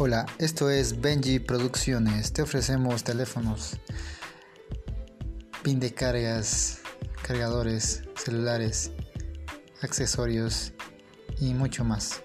Hola, esto es Benji Producciones. Te ofrecemos teléfonos, pin de cargas, cargadores, celulares, accesorios y mucho más.